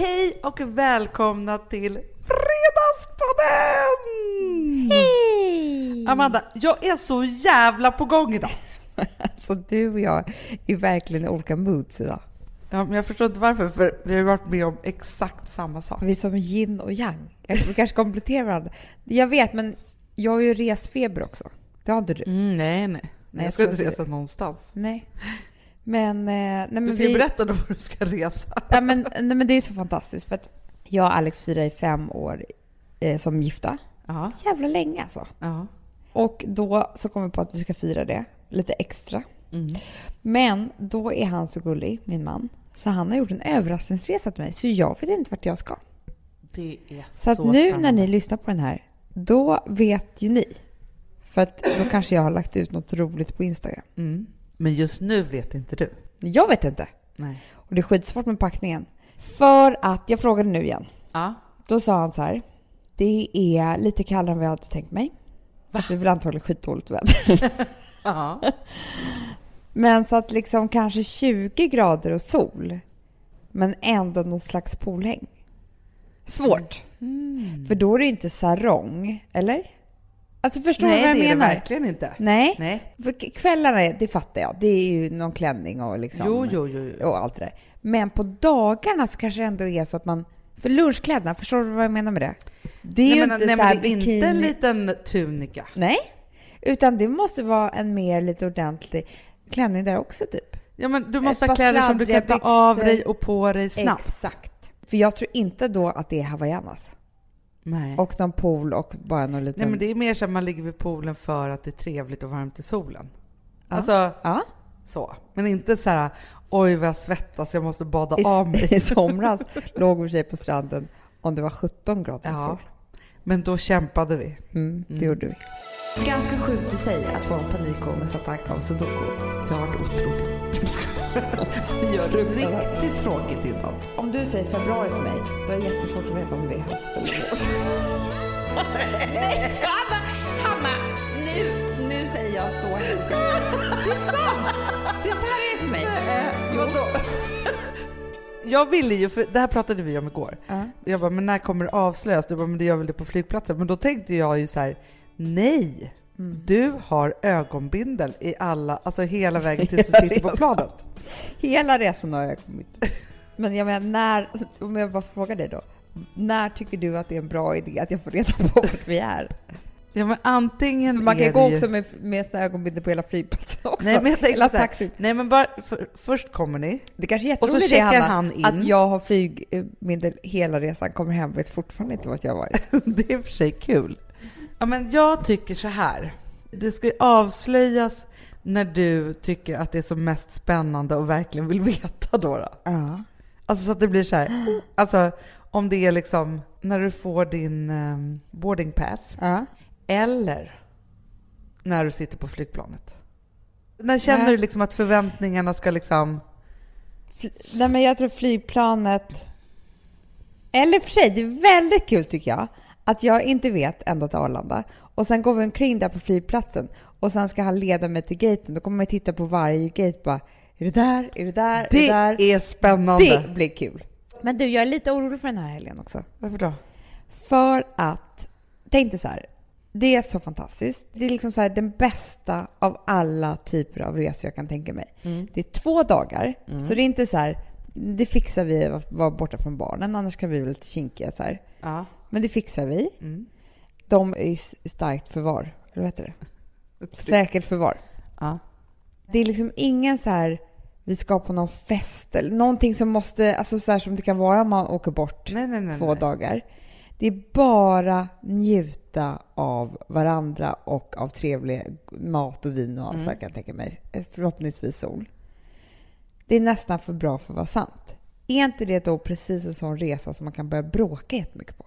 Hej och välkomna till Fredagspodden! Hej! Amanda, jag är så jävla på gång idag. Så du och jag är verkligen i olika moods idag. Ja, men jag förstår inte varför, för vi har varit med om exakt samma sak. Vi är som yin och yang. Vi kanske kompletterar varandra. Jag vet, men jag har ju resfeber också. Det har inte du? Mm, nej, nej, Nej, Jag ska jag inte ska resa någonstans. Nej. Men, eh, nej, men Du kan ju vi... berätta då var du ska resa. Ja, men, nej, men det är så fantastiskt för att jag och Alex firar i fem år eh, som gifta. Ja, Jävla länge alltså. ja. Och då så kom vi på att vi ska fira det lite extra. Mm. Men då är han så gullig, min man, så han har gjort en överraskningsresa till mig. Så jag vet inte vart jag ska. Det är Så, att nu spännande. när ni lyssnar på den här, då vet ju ni. För att då kanske jag har lagt ut något roligt på Instagram. Mm. Men just nu vet inte du. Jag vet inte. Nej. Och det är skitsvårt med packningen. För att, jag frågade nu igen. Ja. Då sa han så här. Det är lite kallare än vad jag hade tänkt mig. Fast det är väl antagligen skitdåligt väder. Ja. Men så att liksom kanske 20 grader och sol. Men ändå någon slags poolhäng. Svårt. Mm. För då är det ju inte sarong, eller? Alltså förstår du Nej, vad jag det är det menar? verkligen inte. Nej. Nej. För kvällarna, det fattar jag. Det är ju någon klänning och liksom... Jo, jo, jo. jo. Och allt det där. Men på dagarna så kanske det ändå är så att man... För lunchkläderna, förstår du vad jag menar med det? Det är nej, ju men, inte nej, så men här det är bikini... inte en liten tunika. Nej. Utan det måste vara en mer lite ordentlig klänning där också typ. Ja, men du måste ha kläder som du kan ta av dig och på dig snabbt. Exakt. För jag tror inte då att det är hawaiianas. Nej. Och någon pool och bara någon liten... Nej, men det är mer så att man ligger vid poolen för att det är trevligt och varmt i solen. Ja. Alltså, Ja. så. Men inte så här, oj vad jag svettas, jag måste bada I, av mig. I somras låg vi sig på stranden om det var 17 grader Ja. sol. Men då kämpade vi. Mm, det Mm. gjorde vi. Ganska sjukt i sig att få en panikångest med Satanka och sudoku. Jag har otroligt. Vi gör det riktigt tråkigt innan. Om du säger februari till mig, då är det jättesvårt att veta om det är höst eller vår. Nej, Hanna! Hanna! Nu, nu säger jag så hemska Det är sant! Det är så här är det för mig. Jo. Jag ville ju, för det här pratade vi om igår. Ja. Jag bara, men när kommer det avslöjas? Du bara, men det gör väl det på flygplatsen. Men då tänkte jag ju så här, nej! Mm. Du har ögonbindel i alla, alltså hela vägen tills du Hela sitter på resan. planet. Hela resan har jag kommit. Men jag menar, när, om jag bara frågar dig då. När tycker du att det är en bra idé att jag får reda på vart vi är? Ja men antingen man kan gå ju... också med, med såna ögonbindel på hela flygplatsen också. Nej men jag hela taxin. nej men bara, för, först kommer ni, Det kanske är och så checkar Hanna, han in. att jag har flygbindel hela resan, kommer hem och vet fortfarande inte vart jag har varit. det är i och för sig kul. Ja men jag tycker så här, det ska ju avslöjas när du tycker att det är som mest spännande och verkligen vill veta då. då. Ja. Alltså så att det blir så här, alltså om det är liksom när du får din um, boarding pass ja. eller när du sitter på flygplanet. När känner Nej. du liksom att förväntningarna ska liksom... Nej, men jag tror flygplanet... Eller för sig, det är väldigt kul tycker jag. Att jag inte vet ända till Arlanda. Och sen går vi omkring där på flygplatsen. Och sen ska han leda mig till gaten. Då kommer man titta på varje gate bara. Är det där? Är det där? Det är det där? är spännande! Det blir kul. Men du, jag är lite orolig för den här helgen också. Varför då? För att, tänk dig så här. Det är så fantastiskt. Det är liksom så här den bästa av alla typer av resor jag kan tänka mig. Det är två dagar, så det är inte så här, det fixar vi att vara borta från barnen, annars kan vi vara lite kinkiga så här. Ja. Men det fixar vi. Mm. De är i starkt förvar, eller vad heter det? Säkert förvar. ja. Det är liksom ingen så här, vi ska på någon fest eller någonting som måste, alltså så här som det kan vara om man åker bort Nej, nej, nej. två dagar. Det är bara njuta av varandra och av trevlig mat och vin och Mm. så kan jag tänka mig. Förhoppningsvis sol. Det är nästan för bra för att vara sant. Är inte det då precis en sån resa som man kan börja bråka jättemycket på?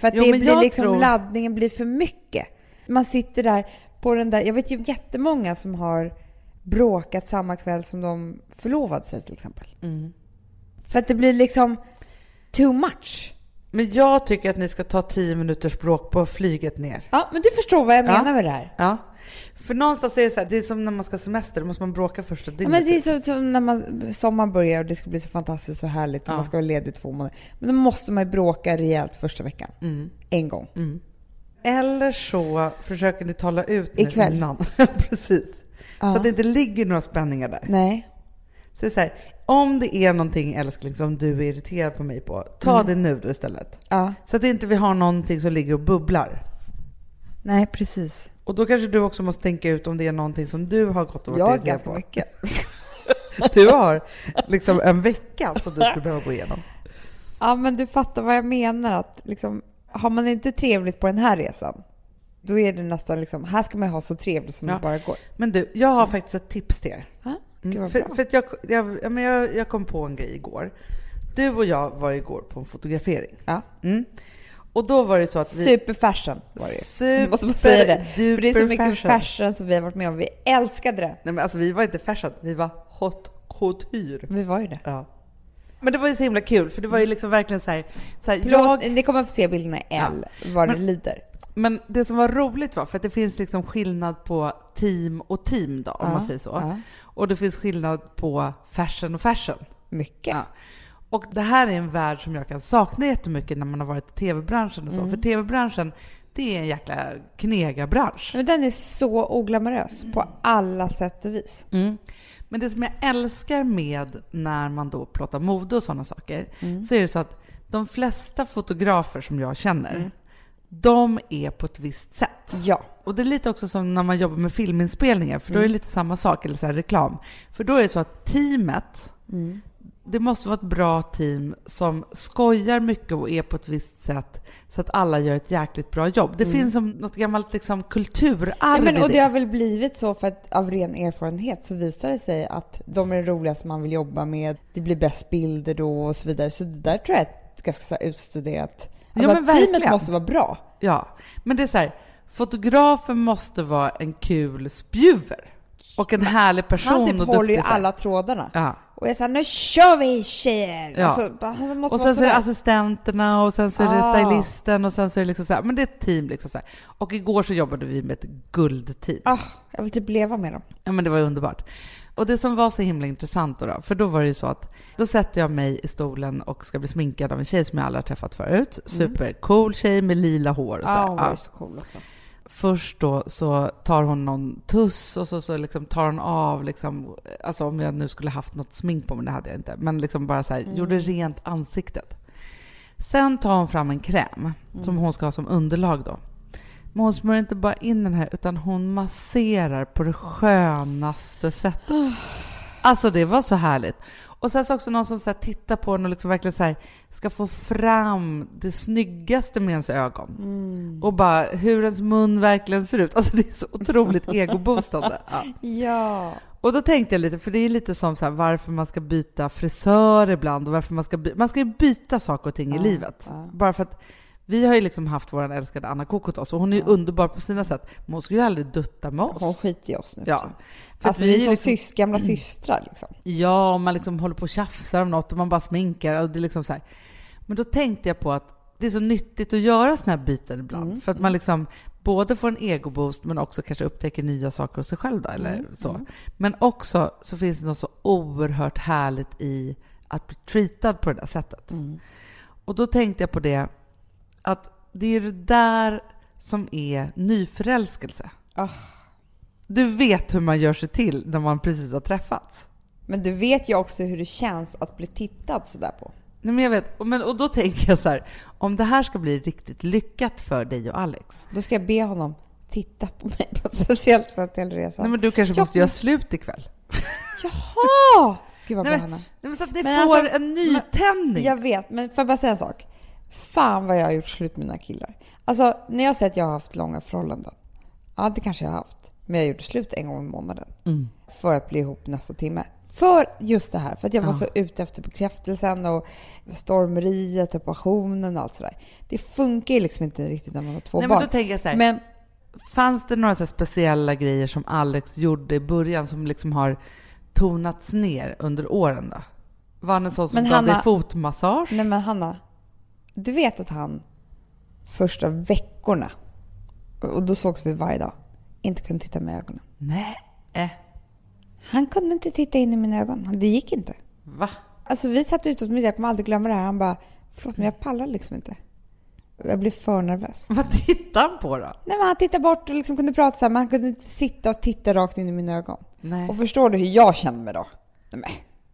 För att Jo, det blir liksom, tror- laddningen blir för mycket. Man sitter där på den där, jag vet ju jättemånga som har bråkat samma kväll som de förlovade sig till exempel. Mm. För att det blir liksom too much. Men jag tycker att ni ska ta tio minuters bråk på flyget ner. Ja, men du förstår vad jag Ja. menar med det här. Ja. För någonstans är det så här, det är som när man ska semester, då måste man bråka första Ja, dygnet. men det är så, så när man, sommaren börjar och det ska bli så fantastiskt och härligt och Ja. man ska vara ledig två månader. Men då måste man ju bråka rejält första veckan. Mm. En gång. Eller så försöker ni tala ut nu Ikväll. innan. Precis. Ja. Så att det inte ligger några spänningar där. Nej. Så det är så här, om det är någonting älskling som du är irriterad på mig på, ta Mm. det nu istället. Ja. Så att inte vi har någonting som ligger och bubblar. Nej, precis. Och då kanske du också måste tänka ut om det är någonting som du har gått och varit Jag irriterad ganska på. mycket. Du har liksom en vecka som du skulle behöva gå igenom. Ja, men du fattar vad jag menar. Att liksom, har man inte trevligt på den här resan, då är det nästan liksom, här ska man ha så trevligt som Ja. det bara går. Men du, jag har faktiskt ett tips till er. Gud Mm, för för att jag, jag, ja, men jag, jag kom på en grej igår. Du och jag var igår på en fotografering. Ja. Mm. Och då var det så att vi... Superfashion var det. Super, måste bara säga det. För det är så mycket fashion. fashion. som vi har varit med om. Vi älskade det. Nej men alltså vi var inte fashion, vi var hot couture. Vi var ju det. Ja. Men det var ju så himla kul, för det var ju liksom verkligen så här, så här Förlåt, jag, ni kommer att få se bilderna i L, vad det lider. Men det som var roligt var, för att det finns liksom skillnad på team och team då, om Ja, man säger så. ja. Och det finns skillnad på fashion och fashion. Mycket. Ja. Och det här är en värld som jag kan sakna jättemycket när man har varit i tv-branschen och så. Mm. För tv-branschen, det är en jäkla knegabransch. Men den är så oglamorös på alla sätt och vis. Mm. Men det som jag älskar med när man då plåtar mode och sådana saker, Mm. så är det så att de flesta fotografer som jag känner, de är på ett visst sätt. Ja. Och det är lite också som när man jobbar med filminspelningar, för då är det lite samma sak, eller så reklam. För då är det så att teamet, Mm. det måste vara ett bra team som skojar mycket och är på ett visst sätt så att alla gör ett jäkligt bra jobb. Det finns som något gammalt liksom, kulturarv ja men, i och det. det har väl blivit så för att av ren erfarenhet så visar det sig att de är det roligaste man vill jobba med. Det blir bäst bilder då och så vidare. Så det där tror jag är ett ganska så utstuderat. Ja, Alltså men att teamet måste vara bra. Ja, men det är så här, fotografen måste vara en kul spjuver och en härlig person Han typ och håller ju alla trådarna. Ja. Och jag säger nu kör vi tjejer! Ja. Alltså, Och sen så är det assistenterna och sen så är det Ah. stylisten och sen så är det liksom så här, men det är ett team liksom så här. Och igår så jobbade vi med ett guldteam. Ah, jag vill typ leva med dem. Ja men det var ju underbart. Och det som var så himla intressant då, då för då var det ju så att då sätter jag mig i stolen och ska bli sminkad av en tjej som jag aldrig har träffat förut. Supercool tjej med lila hår och så. Ja, hon var ju så cool också. Först då så tar hon någon tuss och så, så liksom tar hon av, liksom, alltså om jag nu skulle haft något smink på mig, det hade jag inte, men liksom bara så här, gjorde rent ansiktet. Sen tar hon fram en kräm som hon ska ha som underlag då. Men hon smörjer inte bara in den här, utan hon masserar på det skönaste sättet. Alltså det var så härligt. Och sen så också någon som så tittar på den och liksom verkligen så ska få fram det snyggaste med ens ögon. Och bara hur ens mun verkligen ser ut. Alltså det är så otroligt egoboostande. Ja. Ja. Och då tänkte jag lite, för det är lite som så här, varför man ska byta frisör ibland och varför man ska by- man ska ju byta saker och ting i Ja, livet. ja. Bara för att vi har ju liksom haft vår älskade Anna Kokotos och hon är ju underbar på sina sätt, men hon skulle ju aldrig dutta med oss. Hon skiter i oss nu. Ja. För Alltså vi är som liksom, sys- gamla systrar liksom. Ja, och man liksom håller på och tjafsar om något och man bara sminkar och det är liksom så här. Men då tänkte jag på att det är så nyttigt att göra såna här byten ibland. Mm, För att man liksom både får en egoboost men också kanske upptäcker nya saker hos sig själv då, eller Mm, så. Men också så finns det något så oerhört härligt i att bli treatad på det där sättet. Mm. Och då tänkte jag på det att det är det där som är nyförälskelse. Ah. Du vet hur man gör sig till när man precis har träffats. Men du vet ju också hur det känns att bli tittad sådär på. Nej, men jag vet. Och, men, och då tänker jag så här, om det här ska bli riktigt lyckat för dig och Alex. Då ska jag be honom titta på mig på ett speciellt sätt hela resan. Nej, men du kanske Ja, måste men- göra slut ikväll. Jaha! Gud vad Nej, bra han är. Nej, men så att det Men får alltså, en nytändning. Jag vet, men får jag bara säga en sak? Fan vad jag har gjort slut med mina killar. Alltså, när jag säger att jag har haft långa förhållanden. Ja, det kanske jag har haft. Men jag gjorde slut en gång i månaden. Mm. För att bli ihop nästa timme. För just det här. För att jag var Ja. så ute efter bekräftelsen och stormeriet och passionen och allt sådär. Det funkar ju liksom inte riktigt när man har två Nej, men barn. då tänker jag så här, Men fanns det några så speciella grejer som Alex gjorde i början som liksom har tonats ner under åren då? Var han en sån som Men gav dig fotmassage? Nej men Hanna, Du vet att han första veckorna, och då sågs vi varje dag, inte kunde titta i ögonen. Nej. Äh. Han kunde inte titta in i mina ögon. Det gick inte. Va? Alltså vi satt ute åt middag, jag kommer aldrig glömma det här. Han bara, förlåt men jag pallar liksom inte. Jag blir för nervös. Vad tittar han på då? Nej, men han tittade bort och liksom kunde prata så här, men han kunde inte sitta och titta rakt in i mina ögon. Nej. Och förstår du hur jag kände mig då? Nej, men,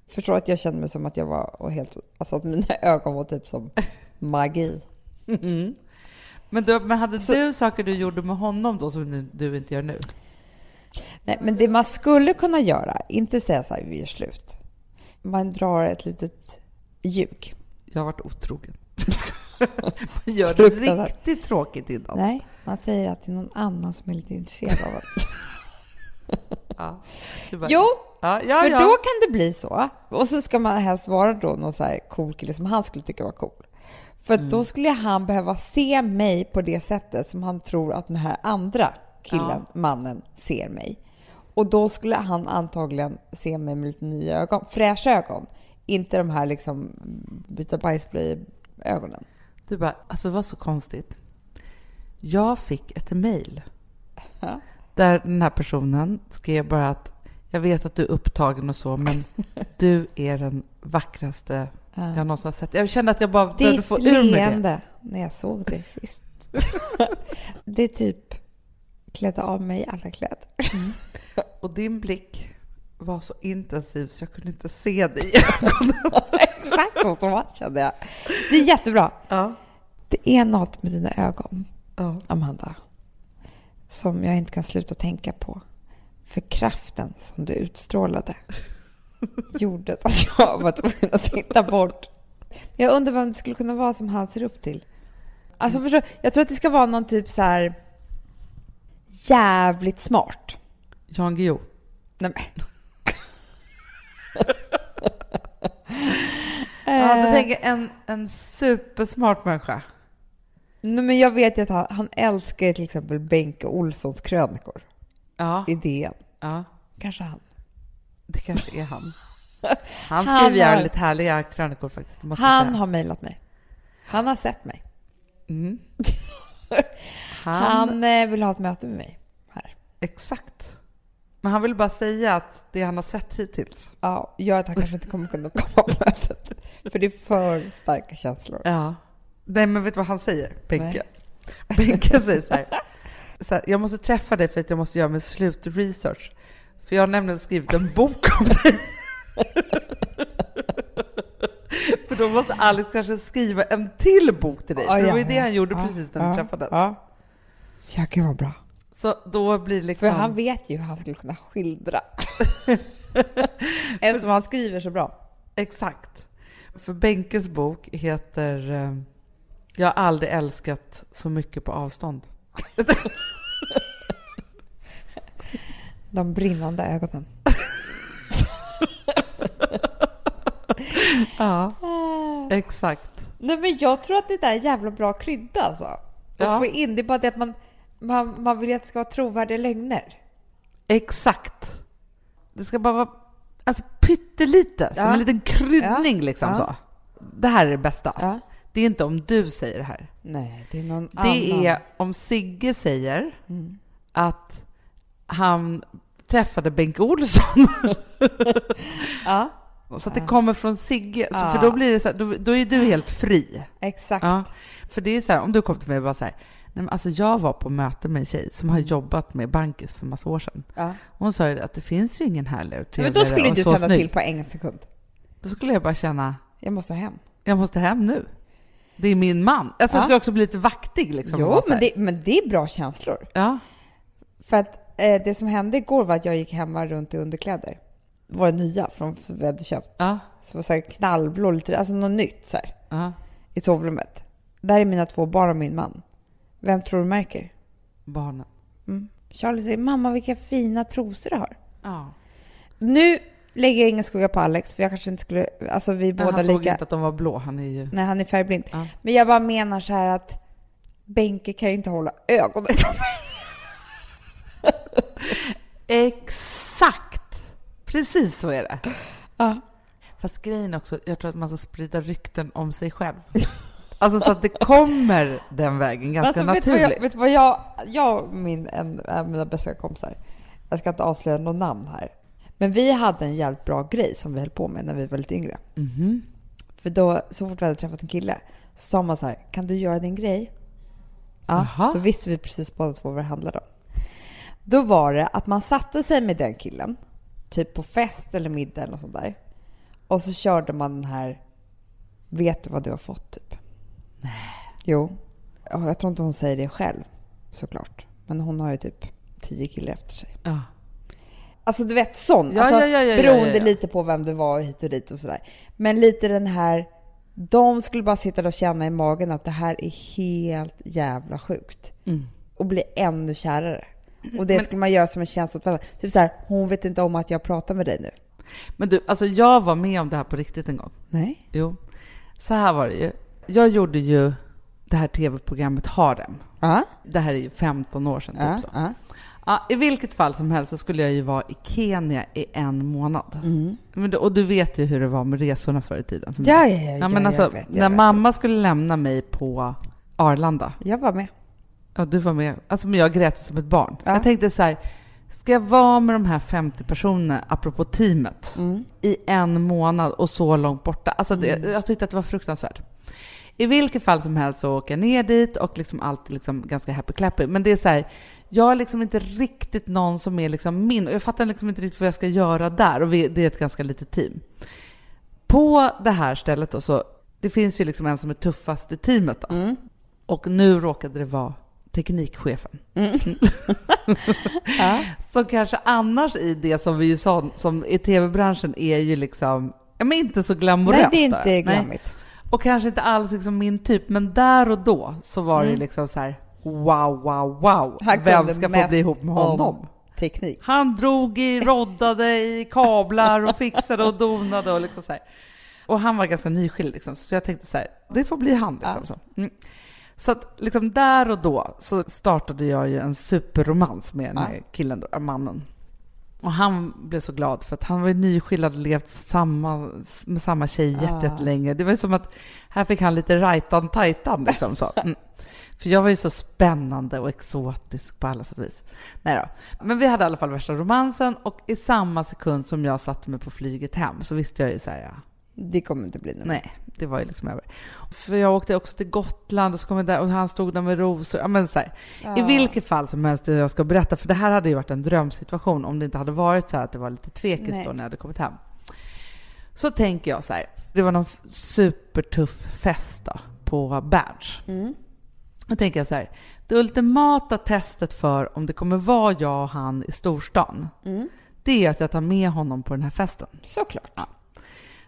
förstår att jag kände mig som att jag var och helt, alltså att mina ögon var typ som magi. Mm. Men, då, men hade Så- du saker du gjorde med honom då som du inte gör nu? Nej, men det man skulle kunna göra, inte säga så här, vi är slut. Man drar ett litet ljug. Jag har varit otrogen. Man gör det riktigt tråkigt innan. Nej, man säger att det är någon annan som är lite intresserad av en. Ja. Bara, Jo, ja, ja, för då kan det bli så. Och så ska man helst vara då någon så här cool kille som han skulle tycka var cool. För Mm. då skulle han behöva se mig på det sättet som han tror att den här andra killen, mannen, ser mig. Och då skulle han antagligen se mig med lite nya ögon, fräscha ögon. Inte de här liksom byta bajsblöjor-ögonen. Du bara, alltså det var så konstigt. Jag fick ett mejl Ja. där den här personen skrev bara att jag vet att du är upptagen och så, men du är den vackraste Ja. jag någonsin har sett. Jag kände att jag bara behövde Ditt få ur mig det. när jag såg dig sist. det typ klädde av mig alla kläder. Och din blick var så intensiv så jag kunde inte se dig. Exakt så som kände jag. Det är jättebra. ja. Det är något med dina ögon, ja. Amanda, som jag inte kan sluta tänka på. För kraften som du utstrålade gjorde att jag var tvungen att titta bort. Jag undrar vem det skulle kunna vara som han ser upp till. Alltså förstår, jag tror att det ska vara någon typ så här jävligt smart. Jan Guillou. Nej, men. Ja, du Eh, tänker en, en supersmart människa. Nej, men jag vet ju att han, han älskar till exempel Benke Olssons krönikor Ja, i DN. ja, Kanske han. Det kanske är han. Han Han skriver har- jävligt härliga krönikor faktiskt. Han säga. har mejlat mig. Han har sett mig. Mm. Han, Han eh, vill ha ett möte med mig här. Exakt. Men han vill bara säga att det han har sett hittills. Ja, gör att han kanske inte kommer kunna komma på mötet. För det är för starka känslor. Ja. Nej, men vet du vad han säger, Benke? Benke säger så här, så här. Jag måste träffa dig för att jag måste göra min slutresearch. För jag har nämligen skrivit en bok om dig. för då måste Alex kanske skriva en till bok till dig. Ja, för det var ju det han gjorde Ja, precis när vi ja, träffades. Ja, ja gud vad bra. Så då blir det liksom... För han vet ju hur han skulle kunna skildra. Eftersom han skriver så bra. Exakt. För Benkes bok heter eh, Jag har aldrig älskat så mycket på avstånd. De brinnande ögonen. Ja, exakt. Nej men jag tror att det där är jävla bra krydda alltså. Att Ja. få in, det är bara det att man, man, man vill att det ska vara trovärdiga lögner. Exakt. Det ska bara vara alltså, pyttelite, som Ja. en liten kryddning liksom Ja. så. Det här är det bästa. Det är inte om du säger det här. Nej, det är någon Det annan. är om Sigge säger Mm. att han träffade Bengt Olsson. Ja, Så att det kommer från Sigge. Ja. För då blir det så här, då, då är du helt fri. exakt. Ja, för det är så här, om du kom till mig och bara så här, nej men alltså jag var på möte med en tjej som har jobbat med Bankis för massa år sedan. Ja. Hon sa ju att det finns ju ingen härligare och Men trevligare då skulle du tända snygg. till på en sekund. Då skulle jag bara känna, Jag måste hem. jag måste hem nu. Det är min man. Alltså jag Ja. skulle också bli lite vaktig liksom. jo, men det, men det är bra känslor. Ja, För att eh, det som hände igår var att jag gick hemma runt i underkläder. Våra nya från vi hade köpt. ja, Så var så här knallblå, lite, alltså något nytt så här, ja. i sovrummet. Där är mina två barn och min man. Vem tror du märker? Barnen. Mm. Charlie säger, mamma vilka fina trosor du har. Ja. Nu lägger jag ingen skugga på Alex, för jag kanske inte skulle, alltså vi båda han såg lika, inte att de var blå. Han är ju... nej han är färgblind. Ja. Men jag bara menar så här att Benke kan ju inte hålla ögonen från mig. Exakt! Precis så är det. Ja. Fast grejen också, jag tror att man ska sprida rykten om sig själv. Alltså så att det kommer den vägen ganska alltså, vet naturligt. vet du vad jag, jag och min, en av mina bästa kompisar, jag ska inte avslöja något namn här, men vi hade en jävligt bra grej som vi höll på med när vi var lite yngre. Mhm. För då, så fort vi hade träffat en kille, så sa man så här, kan du göra din grej? Ja, då visste vi precis båda två vad det handlade om. Då var det att man satte sig med den killen, typ på fest eller middag eller något sånt där. Och så körde man den här, vet du vad du har fått typ? Nej. Jo. Ja, Jag tror inte hon säger det själv, såklart. Men hon har ju typ tio killar efter sig. Ja. Alltså du vet sån. Ja, alltså, ja, ja, ja, beroende ja, lite på vem det var hit och dit och sådär. Men lite den här, de skulle bara sitta och känna i magen att det här är helt jävla sjukt. Mm. Och bli ännu kärare. Och det Men- skulle man göra som en tjänst åt varandra. Typ så här, hon vet inte om att jag pratar med dig nu. Men du, alltså jag var med om det här på riktigt en gång. Nej. Jo. Så här var det ju. Jag gjorde ju det här tv-programmet Harem. Ja, Det här är ju 15 år sedan, typ ja, så. ja. Ja, I vilket fall som helst så skulle jag ju vara i Kenya i en månad. Mm. Men, och du vet ju hur det var med resorna förr i tiden. för. Ja, ja, ja, ja, men alltså, jag vet, när vet. mamma skulle lämna mig på Arlanda, Jag var med. Ja du var med, alltså men jag grät som ett barn. Ja. Jag tänkte så här, ska jag vara med de här 50 personerna, apropå teamet, Mm. i en månad och så långt borta? Alltså det, jag tyckte att det var fruktansvärt. I vilket fall som helst så åker jag ner dit och liksom allt är liksom ganska happy clappy. Men det är så här, jag är liksom inte riktigt någon som är liksom min och jag fattar liksom inte riktigt vad jag ska göra där och vi, det är ett ganska litet team. På det här stället då så, det finns ju liksom en som är tuffast i teamet då. Mm. Och nu råkade det vara teknikchefen. Ja. Som kanske annars i det som vi ju sa, som i tv-branschen är ju liksom, ja men inte så glamoröst. Nej, det är inte glammigt. Och kanske inte alls liksom min typ, men där och då så var det Mm. liksom så här: wow, wow, wow. Han Vem ska få bli ihop med om honom? Teknik. Han drog i, roddade i kablar och fixade och donade och liksom så här. Och han var ganska nyskild liksom, så jag tänkte så här, det får bli han liksom. Ja. Så. Mm. Så att liksom där och då så startade jag ju en superromans med den här Ja. killen, då, mannen. Och han blev så glad för att han var ju nyskild, hade levt samma, med samma tjej Ah. jätte, jättelänge. Det var ju som att här fick han lite rajtan tajtan liksom så. Mm. För jag var ju så spännande och exotisk på alla sätt och vis. Nej då. Men vi hade i alla fall värsta romansen och i samma sekund som jag satte mig på flyget hem så visste jag ju så här, ja, Det kommer inte bli nu. nej, det var ju liksom över. För jag åkte också till Gotland och så kom jag där och han stod där med rosor. Ja, men så här. I Ja. vilket fall som helst det jag ska berätta, för det här hade ju varit en drömsituation om det inte hade varit så här att det var lite tvekis Nej. då när jag hade kommit hem. Så tänker jag så här, det var någon supertuff fest då på Berns. Mm. Då tänker jag så här, det ultimata testet för om det kommer vara jag och han i storstan, Mm. det är att jag tar med honom på den här festen. Såklart.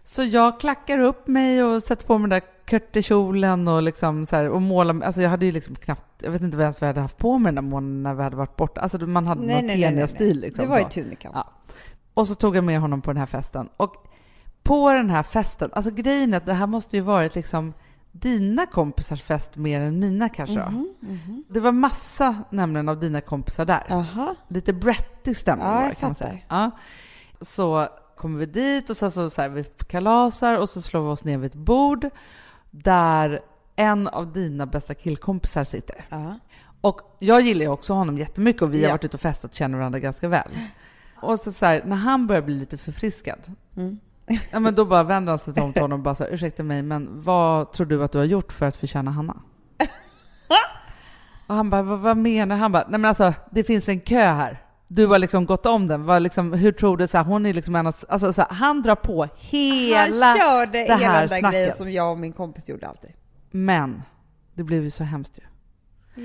Så jag klackar upp mig och sätter på mig den där körtekjolen och liksom så här, och målar, alltså jag hade ju liksom knappt, jag vet inte ens vad jag hade haft på mig den där månaden när vi hade varit borta. Alltså man hade någon Kenya-stil liksom. Det var ju tunikan. Ja. Och så tog jag med honom på den här festen. Och på den här festen, alltså grejen är att det här måste ju varit liksom dina kompisars fest mer än mina kanske. då. Mhm, mhm. Det var massa nämligen av dina kompisar där. Jaha. Lite brettig stämning Ja, var kan man säga. Ja. Så kommer vi dit och sen så, så här, vi kalasar och så slår vi oss ner vid ett bord där en av dina bästa killkompisar sitter. Ja. Och jag gillar ju också honom jättemycket och vi har Ja. varit ute och festat och känner varandra ganska väl. Och så, så här, när han börjar bli lite förfriskad, Mm. ja, men då bara vänder han sig om till honom och bara så här, ursäkta mig, men vad tror du att du har gjort för att förtjäna Hanna? och han bara, vad, vad menar Han bara, nej men alltså, det finns en kö här. Du har liksom gått om den. Vad liksom, hur tror du? Så här, hon är liksom en av, alltså, så här, Han drar på hela... Han körde det hela här den där grejen som jag och min kompis gjorde alltid. Men det blev ju så hemskt ju.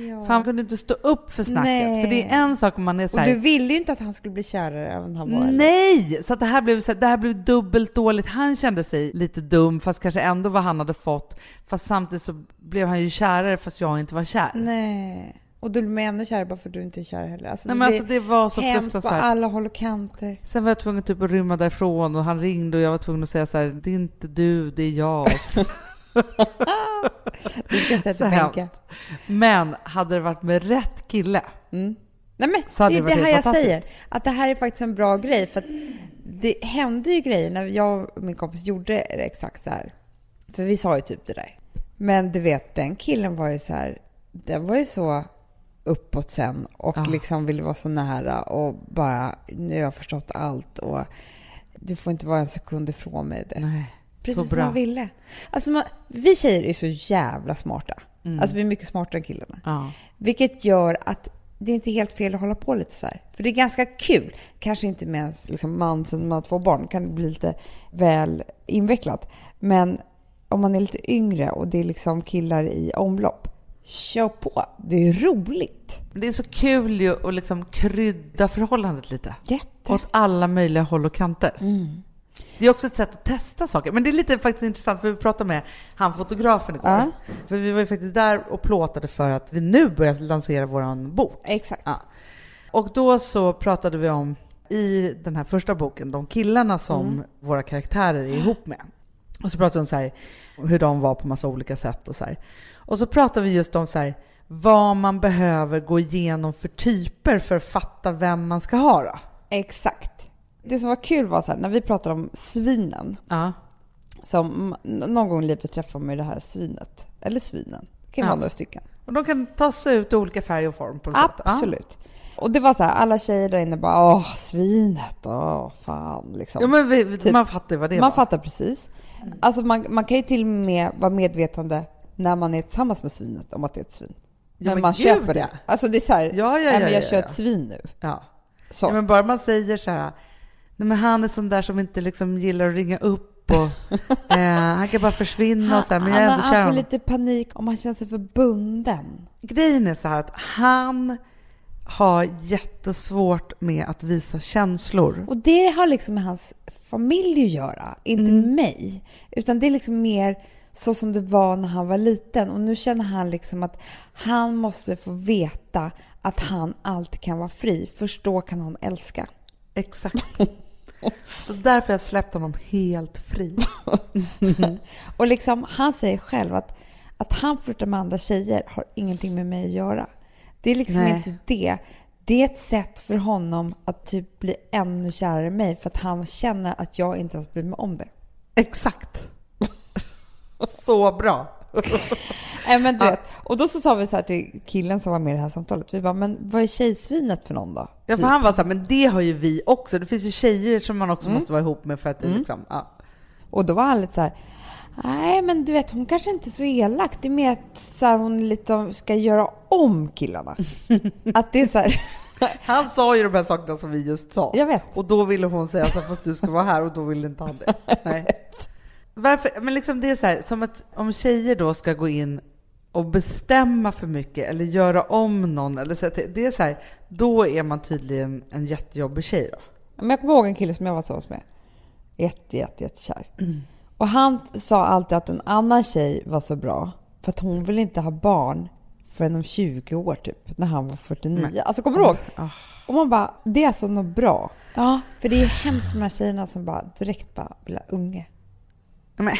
Ja. För han kunde inte stå upp för snacket. Nej. För det är en sak om man är så Och här, du ville ju inte att han skulle bli kärare än han var. eller? Nej! Så att det, här blev, så här, det här blev dubbelt dåligt. Han kände sig lite dum, fast kanske ändå vad han hade fått. Fast samtidigt så blev han ju kärare fast jag inte var kär. Nej. Och du blir ännu kärare bara för att du inte är kär heller. Alltså, men det alltså blir det var så hemskt på alla håll och kanter. Sen var jag tvungen typ att rymma därifrån och han ringde och jag var tvungen att säga så här, det är inte du, det är jag. Du ska sätta så hemskt. Men hade det varit med rätt kille, Mm. Nej men Så hade det det det här jag säger. Att det här är faktiskt en bra grej. För det hände ju grejer när jag och min kompis gjorde exakt så här. För vi sa ju typ det där. Men du vet, den killen var ju så här, den var ju så uppåt sen och Ja. liksom ville vara så nära och bara, nu har jag förstått allt och du får inte vara en sekund ifrån mig. Det. Nej. Precis som man ville. Alltså man, vi tjejer är så jävla smarta. Mm. Alltså vi är mycket smartare än killarna. Ja. Vilket gör att det är inte helt fel att hålla på lite så här. För det är ganska kul. Kanske inte med ens liksom man sen man har två barn. kan det bli lite väl invecklat. Men om man är lite yngre och det är liksom killar i omlopp. Kör på. Det är roligt. Det är så kul ju att liksom krydda förhållandet lite. Jätte. Åt alla möjliga håll och kanter. Mm. Det är också ett sätt att testa saker. Men det är lite faktiskt intressant, för vi pratade med han fotografen igår. Ja. För vi var ju faktiskt där och plåtade för att vi nu börjar lansera vår bok. Exakt. Ja. Och då så pratade vi om, i den här första boken, de killarna som Mm. våra karaktärer är ihop med. Och så pratade vi om så här, hur de var på massa olika sätt och så här. Och så pratade vi just om så här, vad man behöver gå igenom för typer för att fatta vem man ska ha då. Exakt. Det som var kul var så här, när vi pratade om svinen. Ja. Som någon gång i livet träffar man ju det här svinet. Eller svinen. Det kan ju Ja. vara några stycken. Och de kan ta sig ut i olika färg och form på något sätt. Ja. Absolut. Och det var så här, alla tjejer där inne bara åh, svinet, åh, fan liksom. Ja, men vi, Typ. man fattar vad det man var. fattar precis. Alltså man, man kan ju till och med vara medvetande när man är tillsammans med svinet om att det är ett svin. Ja, men men man gud, köper det. ja. Alltså det är så här, Ja, ja, ja, jag ja, kör ett svin nu. Ja. Så. Men bara man säger så här, nej men han är sån där som inte liksom gillar att ringa upp och eh, han kan bara försvinna och så här, men jag är han, ändå han kär i får lite panik om han känner sig för bunden. Grejen är så här att han har jättesvårt med att visa känslor. Och det har liksom med hans familj att göra, inte Mm. mig. Utan det är liksom mer så som det var när han var liten. Och nu känner han liksom att han måste få veta att han alltid kan vara fri. Först då kan han älska. Exakt. Så därför har jag släppt honom helt fri. Och liksom, han säger själv att, att han flörtar med andra tjejer har ingenting med mig att göra. Det är liksom Nej. inte det. Det är ett sätt för honom att typ bli ännu kärare i mig för att han känner att jag inte ens bryr mig om det. Exakt. Så bra. Nej, men du vet. Och då så sa vi så här till killen som var med i det här samtalet. Vi bara, men vad är tjejsvinet för någon då? Ja, Typ. för han var så här, men det har ju vi också. Det finns ju tjejer som man också måste vara ihop med för att Mm. liksom, ja. Och då var han lite så här, nej men du vet hon kanske inte är så elak. Det är mer att så här, hon lite ska göra om killarna. att det är så här, Han sa ju de här sakerna som vi just sa. jag vet. Och då ville hon säga så här, fast du ska vara här och då ville inte han det. Nej. Varför? Men liksom det är så här, som att om tjejer då ska gå in och bestämma för mycket eller göra om någon, eller så det är så här, då är man tydligen en jättejobbig tjej då. Men jag kommer ihåg en kille som jag var tillsammans med. Jätte, jätte, jättekär. Och han sa alltid att en annan tjej var så bra för att hon ville inte ha barn förrän om 20 år typ, när han var 49. Alltså kommer du ihåg? Ah. Och man bara, det är alltså något bra. Ja, för det är hemskt med de här tjejerna som bara direkt bara vill ha unge. Men,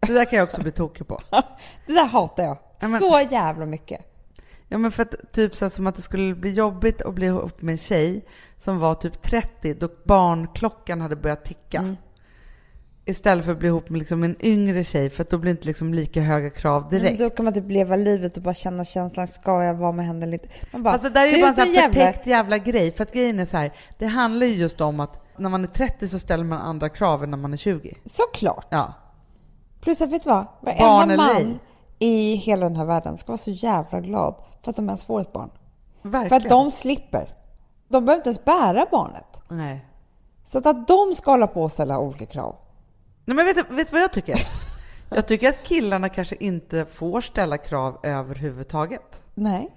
det där kan jag också bli tokig på. Det där hatar jag Ja, men- så jävla mycket. Ja men för att typ så här, som att det skulle bli jobbigt att bli ihop med en tjej som var typ 30 då barnklockan hade börjat ticka. Mm. Istället för att bli ihop med liksom en yngre tjej för att då blir det inte liksom lika höga krav direkt. Då kan man typ leva livet och bara känna känslan, ska jag vara med henne eller inte? Man bara, Fast det där är ju bara en sån så här jävla- förtäckt jävla grej. För att grejen är så här, det handlar ju just om att när man är 30 så ställer man andra krav än när man är 20. Såklart. Ja. Plus att vet du vad? Varenda man ej. i hela den här världen ska vara så jävla glad för att de ens får ett barn. Verkligen. För att de slipper. De behöver inte ens bära barnet. Nej. Så att, att de ska hålla på och ställa olika krav. Nej men vet du, vet du vad jag tycker? Jag tycker att killarna kanske inte får ställa krav överhuvudtaget. Nej.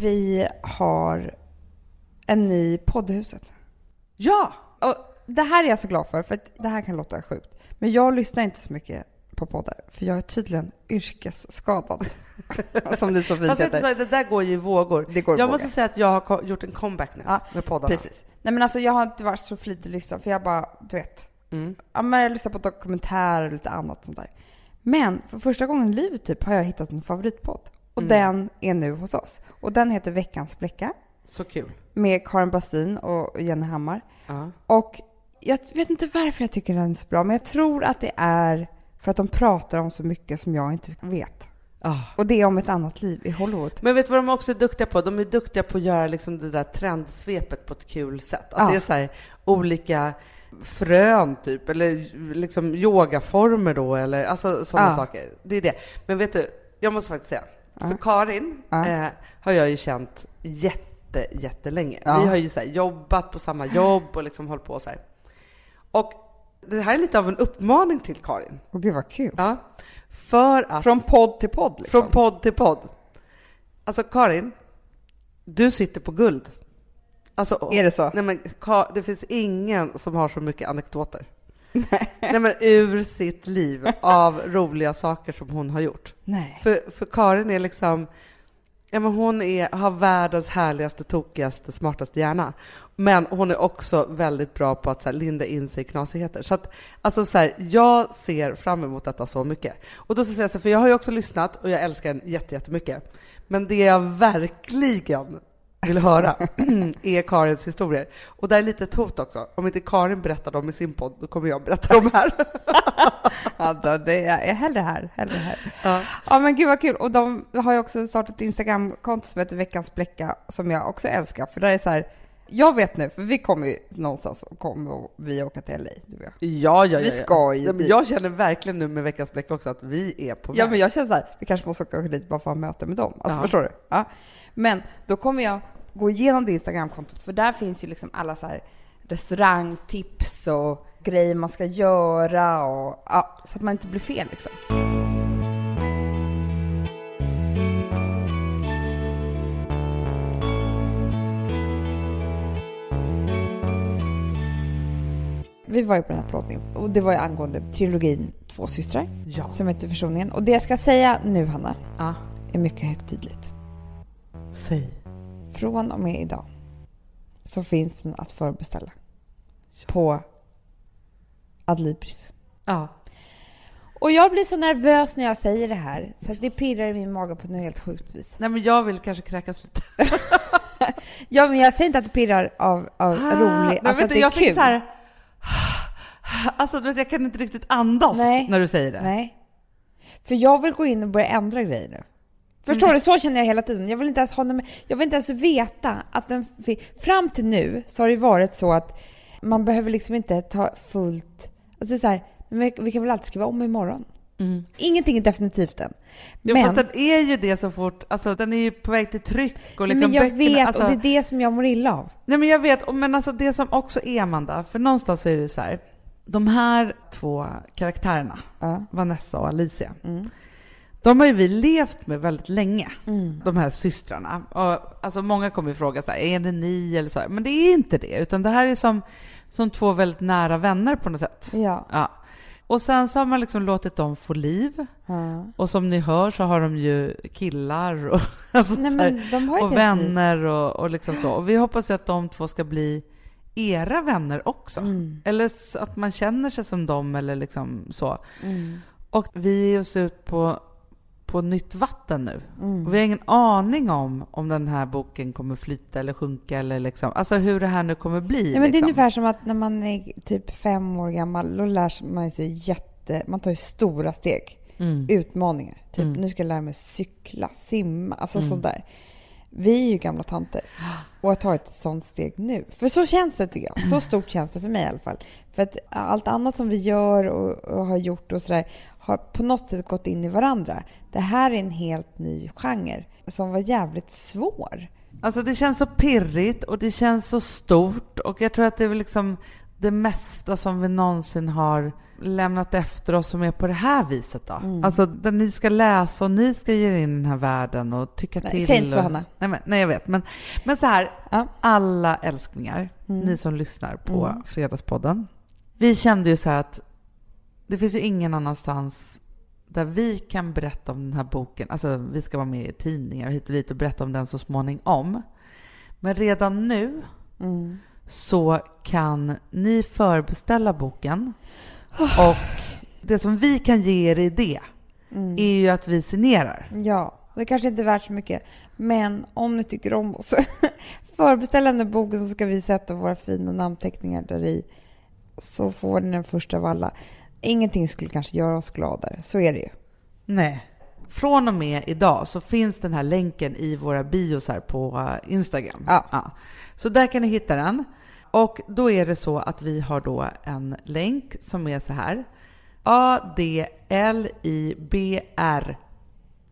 Vi har en ny podd i huset. Ja! Och det här är jag så glad för, för det här kan låta sjukt. Men jag lyssnar inte så mycket på poddar, för jag är tydligen yrkesskadad. Som det så fint du, heter. det där går ju i vågor. Det går jag vågor. måste säga att jag har gjort en comeback nu Ja, med poddarna. Precis. Nej men alltså jag har inte varit så flitig lyssnare, för jag bara, du vet. Mm. Ja, men jag lyssnar på dokumentärer och lite annat sånt där. Men för första gången i livet typ har jag hittat en favoritpodd. Och Mm. den är nu hos oss. Och den heter Veckans Bläcka Så kul. med Karin Bastin och Jenny Hammar. Ja. Och jag vet inte varför jag tycker den är så bra, men jag tror att det är för att de pratar om så mycket som jag inte vet. Ah. Och det är om ett annat liv i Hollywood. Men vet du vad de också är duktiga på? De är duktiga på att göra liksom det där trendsvepet på ett kul sätt. Att Ja. det är så här olika frön typ, eller liksom yogaformer då, eller alltså sådana Ja. saker. Det är det. Men vet du, jag måste faktiskt säga, Ja. för Karin Ja. eh, har jag ju känt jätte, jättelänge. Ja. Vi har ju så jobbat på samma jobb och liksom hållit på så här. Och det här är lite av en uppmaning till Karin. Och gud vad kul. Ja. För att Från podd till podd liksom. från podd till podd. Alltså Karin, du sitter på guld. Alltså, Är det så? Nej, men, det finns ingen som har så mycket anekdoter. Nej, men ur sitt liv av roliga saker som hon har gjort. Nej. För, för Karin är liksom, ja men hon är, har världens härligaste, tokigaste, smartaste hjärna. Men hon är också väldigt bra på att så här, linda in sig i knasigheter. Så att, alltså så här, jag ser fram emot detta så mycket. Och då ska jag säga så, för jag har ju också lyssnat och jag älskar den jätte, jättemycket. Men det jag verkligen vill höra är Karins historier. Och där är lite ett hot också. Om inte Karin berättar dem i sin podd, då kommer jag berätta dem här. Ja, då, det är jag hellre här. Hellre här. Ja. Ja, men gud vad kul. Och de har ju också startat ett Instagramkonto som heter Veckans Bläcka som jag också älskar. För där är så här, jag vet nu, för vi kommer ju någonstans och kommer vi åka till LA, du och jag. Ja, ja, ja. Vi ska ju ja, dit. Jag känner verkligen nu med Veckans Bläck också att vi är på väg. Ja, men jag känner så här, vi kanske måste åka dit bara för att ha möte med dem. Alltså Ja. förstår du? Ja. Men då kommer jag gå igenom det Instagramkontot, för där finns ju liksom alla så här restaurangtips och grejer man ska göra och ja, så att man inte blir fel liksom. Vi var ju på den här plåtningen och det var ju angående trilogin Två systrar Ja. som heter Försoningen. Och det jag ska säga nu, Hanna, ja. är mycket högtidligt. Säg. Från och med idag så finns den att förbeställa på Adlibris. Ja. Och jag blir så nervös när jag säger det här så att det pirrar i min mage på något helt sjukt vis. Nej, men jag vill kanske kräkas lite. Ja, men jag säger inte att det pirrar av, av rolig, Ah, Men alltså att det är jag kul. fick så här... Alltså, du vet, jag kan inte riktigt andas Nej. när du säger det. Nej. För jag vill gå in och börja ändra grejer nu. Förstår du? Så känner jag hela tiden. Jag vill inte ens ha någon, Jag vill inte ens veta att den... Fram till nu så har det varit så att man behöver liksom inte ta fullt... Alltså så här, vi kan väl alltid skriva om imorgon? Ingenting är definitivt än. Jo, men, fast den är ju det så fort, alltså den är ju på väg till tryck och liksom men jag böckerna, vet, alltså, och det är det som jag mår illa av. Nej men jag vet, men alltså det som också är Amanda, för någonstans är det så här, de här två karaktärerna, Ja. Vanessa och Alicia, Mm. de har ju vi levt med väldigt länge, Mm. de här systrarna. Och, alltså många kommer ju fråga så här, är det ni eller så här? Men det är inte det, utan det här är som, som två väldigt nära vänner på något sätt. Ja. Ja. Och sen så har man liksom låtit dem få liv. ja. Och som ni hör så har de ju killar och, alltså Nej, här, och vänner och, och liksom så. Och vi hoppas ju att de två ska bli era vänner också. Mm. Eller att man känner sig som dem eller liksom så. Mm. Och vi ger oss ut på, på nytt vatten nu. Mm. Och vi har ingen aning om om den här boken kommer flyta eller sjunka eller liksom, alltså hur det här nu kommer bli. Nej, men det är liksom. ungefär som att när man är typ fem år gammal, då lär man sig jätte... Man tar ju stora steg. Mm. Utmaningar. Typ, Mm. nu ska jag lära mig cykla, simma, alltså sådär. Vi är ju gamla tanter och har tagit ett sånt steg nu. För så känns det tycker jag. Så stort känns det för mig i alla fall. För att allt annat som vi gör och, och har gjort och sådär har på något sätt gått in i varandra. Det här är en helt ny genre som var jävligt svår. Alltså det känns så pirrigt och det känns så stort och jag tror att det är väl liksom det mesta som vi någonsin har lämnat efter oss som är på det här viset då. Mm. Alltså där ni ska läsa och ni ska ge er in i den här världen och tycka Nej, till. säg inte så, Hanna. Nej, men, nej jag vet men, men så här, Ja. alla älsklingar, Mm. ni som lyssnar på Mm. Fredagspodden. Vi kände ju så här att det finns ju ingen annanstans där vi kan berätta om den här boken. Alltså vi ska vara med i tidningar och hit och dit och berätta om den så småningom. Men redan nu Mm. så kan ni förbeställa boken och det som vi kan ge er i det Mm. är ju att vi signerar. Ja, det kanske inte är värt så mycket. Men om ni tycker om oss, förbeställ den här boken så ska vi sätta våra fina namnteckningar där i. Så får ni den första av alla. Ingenting skulle kanske göra oss gladare, så är det ju. Nej. Från och med idag så finns den här länken i våra bios här på eh, Instagram. Ja. Så där kan ni hitta den. Och då är det så att vi har då en länk som är så här. adlibr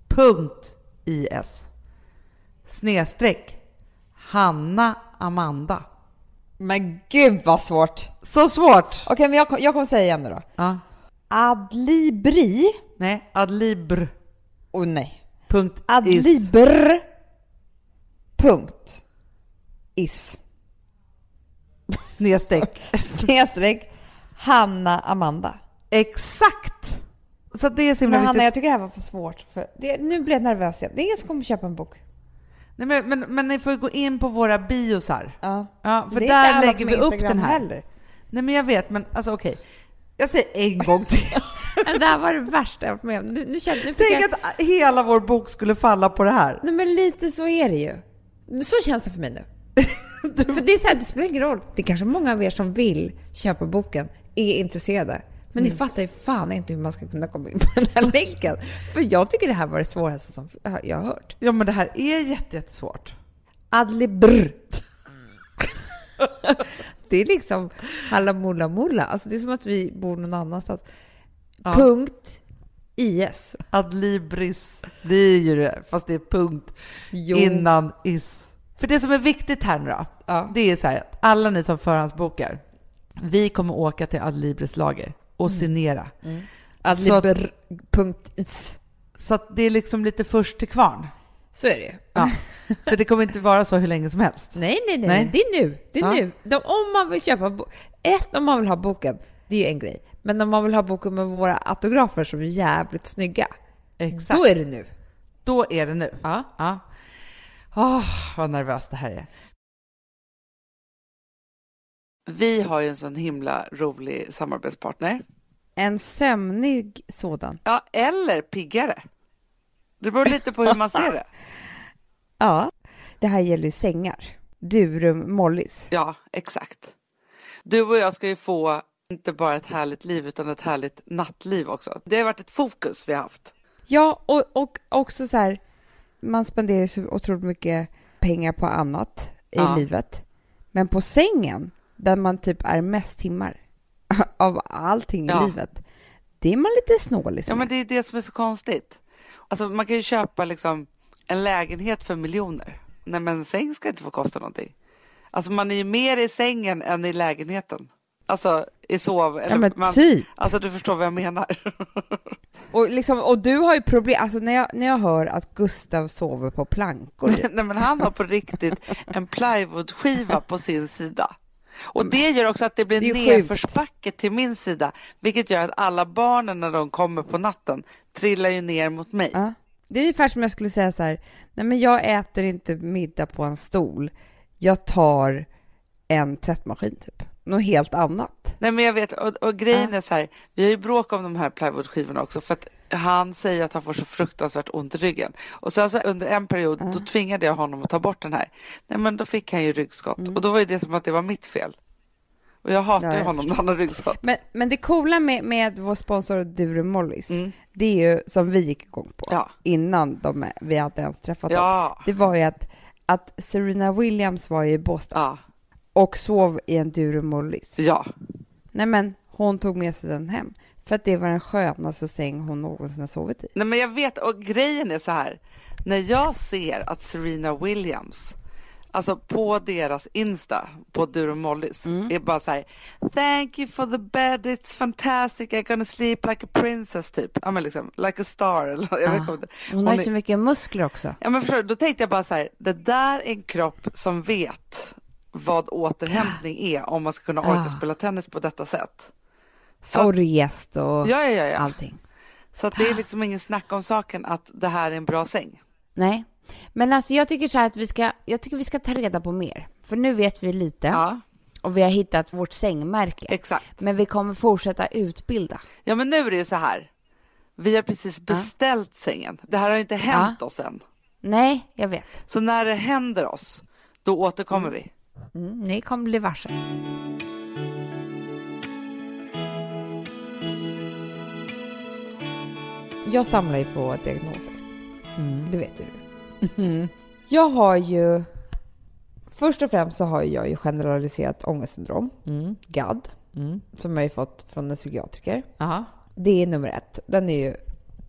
punkt is snedstreck Hanna Amanda. Men gud vad svårt! Så svårt! Okej, men jag, jag kommer säga igen nu då. Ja. Adlibri... Nej, adlibr Åh nej. punkt is Adlibr... Punkt. Is. snedstreck. Snedstreck. Hanna Amanda. Exakt! Så det är så himla Men Hanna, viktigt. jag tycker det här var för svårt. För det, nu blir jag nervös igen. Det är ingen som kommer köpa en bok. Nej, men, men, men ni får gå in på våra bios här. Ja. Ja, för där lägger vi upp den här. Heller. Nej, men jag vet, men alltså okej. Jag säger en gång till. Det här var det värsta jag varit med om. Nu, nu, kände, nu Tänk jag... att hela vår bok skulle falla på det här. Nej, men lite så är det ju. Så känns det för mig nu. För det, är så här, det spelar ingen roll. Det är kanske många av er som vill köpa boken är intresserade. Men ni fattar ju fan inte hur man ska kunna komma in på den här länken. För jag tycker det här var det svåraste som jag har hört. Ja, men det här är jätte, jättesvårt. Adlibr. Det är liksom halla mulla mulla. Alltså det är som att vi bor någon annanstans. Ja. Punkt IS. Adlibris. Det är ju det, fast det är punkt Jo. innan is. För det som är viktigt här nu då, Ja. det är så här att alla ni som förhandsbokar, vi kommer åka till Adlibris lager och Mm. signera. Adlibr. Punkt is. Så att det är liksom lite först till kvarn. Så är det ju. Ja. För det kommer inte vara så hur länge som helst. Nej, nej, nej, Nej. Det är nu. Det är Ja. nu. De, om man vill köpa Ett, om man vill ha boken. Det är ju en grej. Men om man vill ha boken med våra autografer som är jävligt snygga. Exakt. Då är det nu. Då är det nu. Ja. Ja. Åh, vad nervöst det här är. Vi har ju en sån himla rolig samarbetspartner. En sömnig sådan. Ja, eller piggare. Det beror lite på hur man ser det. Ja. Det här gäller ju sängar. Durum Mollis. Ja, exakt. Du och jag ska ju få inte bara ett härligt liv utan ett härligt nattliv också. Det har varit ett fokus vi har haft. Ja, och, och också så här. Man spenderar ju så otroligt mycket pengar på annat i Ja. livet. Men på sängen, där man typ är mest timmar av allting Ja. i livet. det är man lite snålig Ja, men det är det som är så konstigt. Alltså, man kan ju köpa liksom en lägenhet för miljoner. Nej, men en säng ska inte få kosta någonting. Alltså, man är ju mer i sängen än i lägenheten. Alltså, i sov... Eller Ja, men man, typ. Alltså, du förstår vad jag menar. Och, liksom, och du har ju problem, alltså när jag, när jag hör att Gustav sover på plankor. Nej, men han har på riktigt en plywoodskiva på sin sida. Och det gör också att det blir Det nedförsbacke till min sida, vilket gör att alla barnen när de kommer på natten trillar ju ner mot mig. Ja. Det är ungefär som jag skulle säga så här, nej men jag äter inte middag på en stol, jag tar en tvättmaskin typ. Något helt annat. Nej, men jag vet, och, och grejen är så här, vi har ju bråk om de här plywoodskivorna också för att han säger att han får så fruktansvärt ont i ryggen. Och sen så under en period, då tvingade jag honom att ta bort den här. Nej, men då fick han ju ryggskott och då var ju det som att det var mitt fel. Och jag hatar Ja, jag honom när han har ryggskott. Men, men det coola med, med vår sponsor Dure Mollis, Mm. det är ju som vi gick igång på Ja. innan de, vi hade ens träffat dem. Ja, Det var ju att, att Serena Williams var ju i Boston ja, och sov i en Dure Mollis. ja. Nej men hon tog med sig den hem. För att det var den skönaste säng hon någonsin har sovit i. Nej, men jag vet, och grejen är så här, när jag ser att Serena Williams Alltså på deras Insta, på Duro Mollis, Mm. är bara så här Thank you for the bed, it's fantastic, I'm gonna sleep like a princess typ. Ja men liksom, like a star. Eller, jag vet Ah. inte. Hon har ju så mycket muskler också. Ja men förstår, då tänkte jag bara så här, det där är en kropp som vet vad återhämtning är om man ska kunna orka Ah. spela tennis på detta sätt. Så, Och rest och ja, ja, ja, ja. allting. Så det är liksom ingen snack om saken att det här är en bra säng. Nej. Men alltså jag tycker så här att vi ska, jag tycker vi ska ta reda på mer. För nu vet vi lite Ja, och vi har hittat vårt sängmärke. exakt. Men vi kommer fortsätta utbilda. Ja, men nu är det ju så här. Vi har precis beställt sängen. Det här har inte hänt oss än. Nej, jag vet. Så när det händer oss, då återkommer vi. Mm, ni kommer bli varse. Jag samlar ju på diagnoser. Det vet ju du. Jag har ju... Först och främst så har jag ju generaliserat ångestsyndrom, GAD, som jag ju fått från en psykiatriker. Ja, Det är nummer ett. Den är ju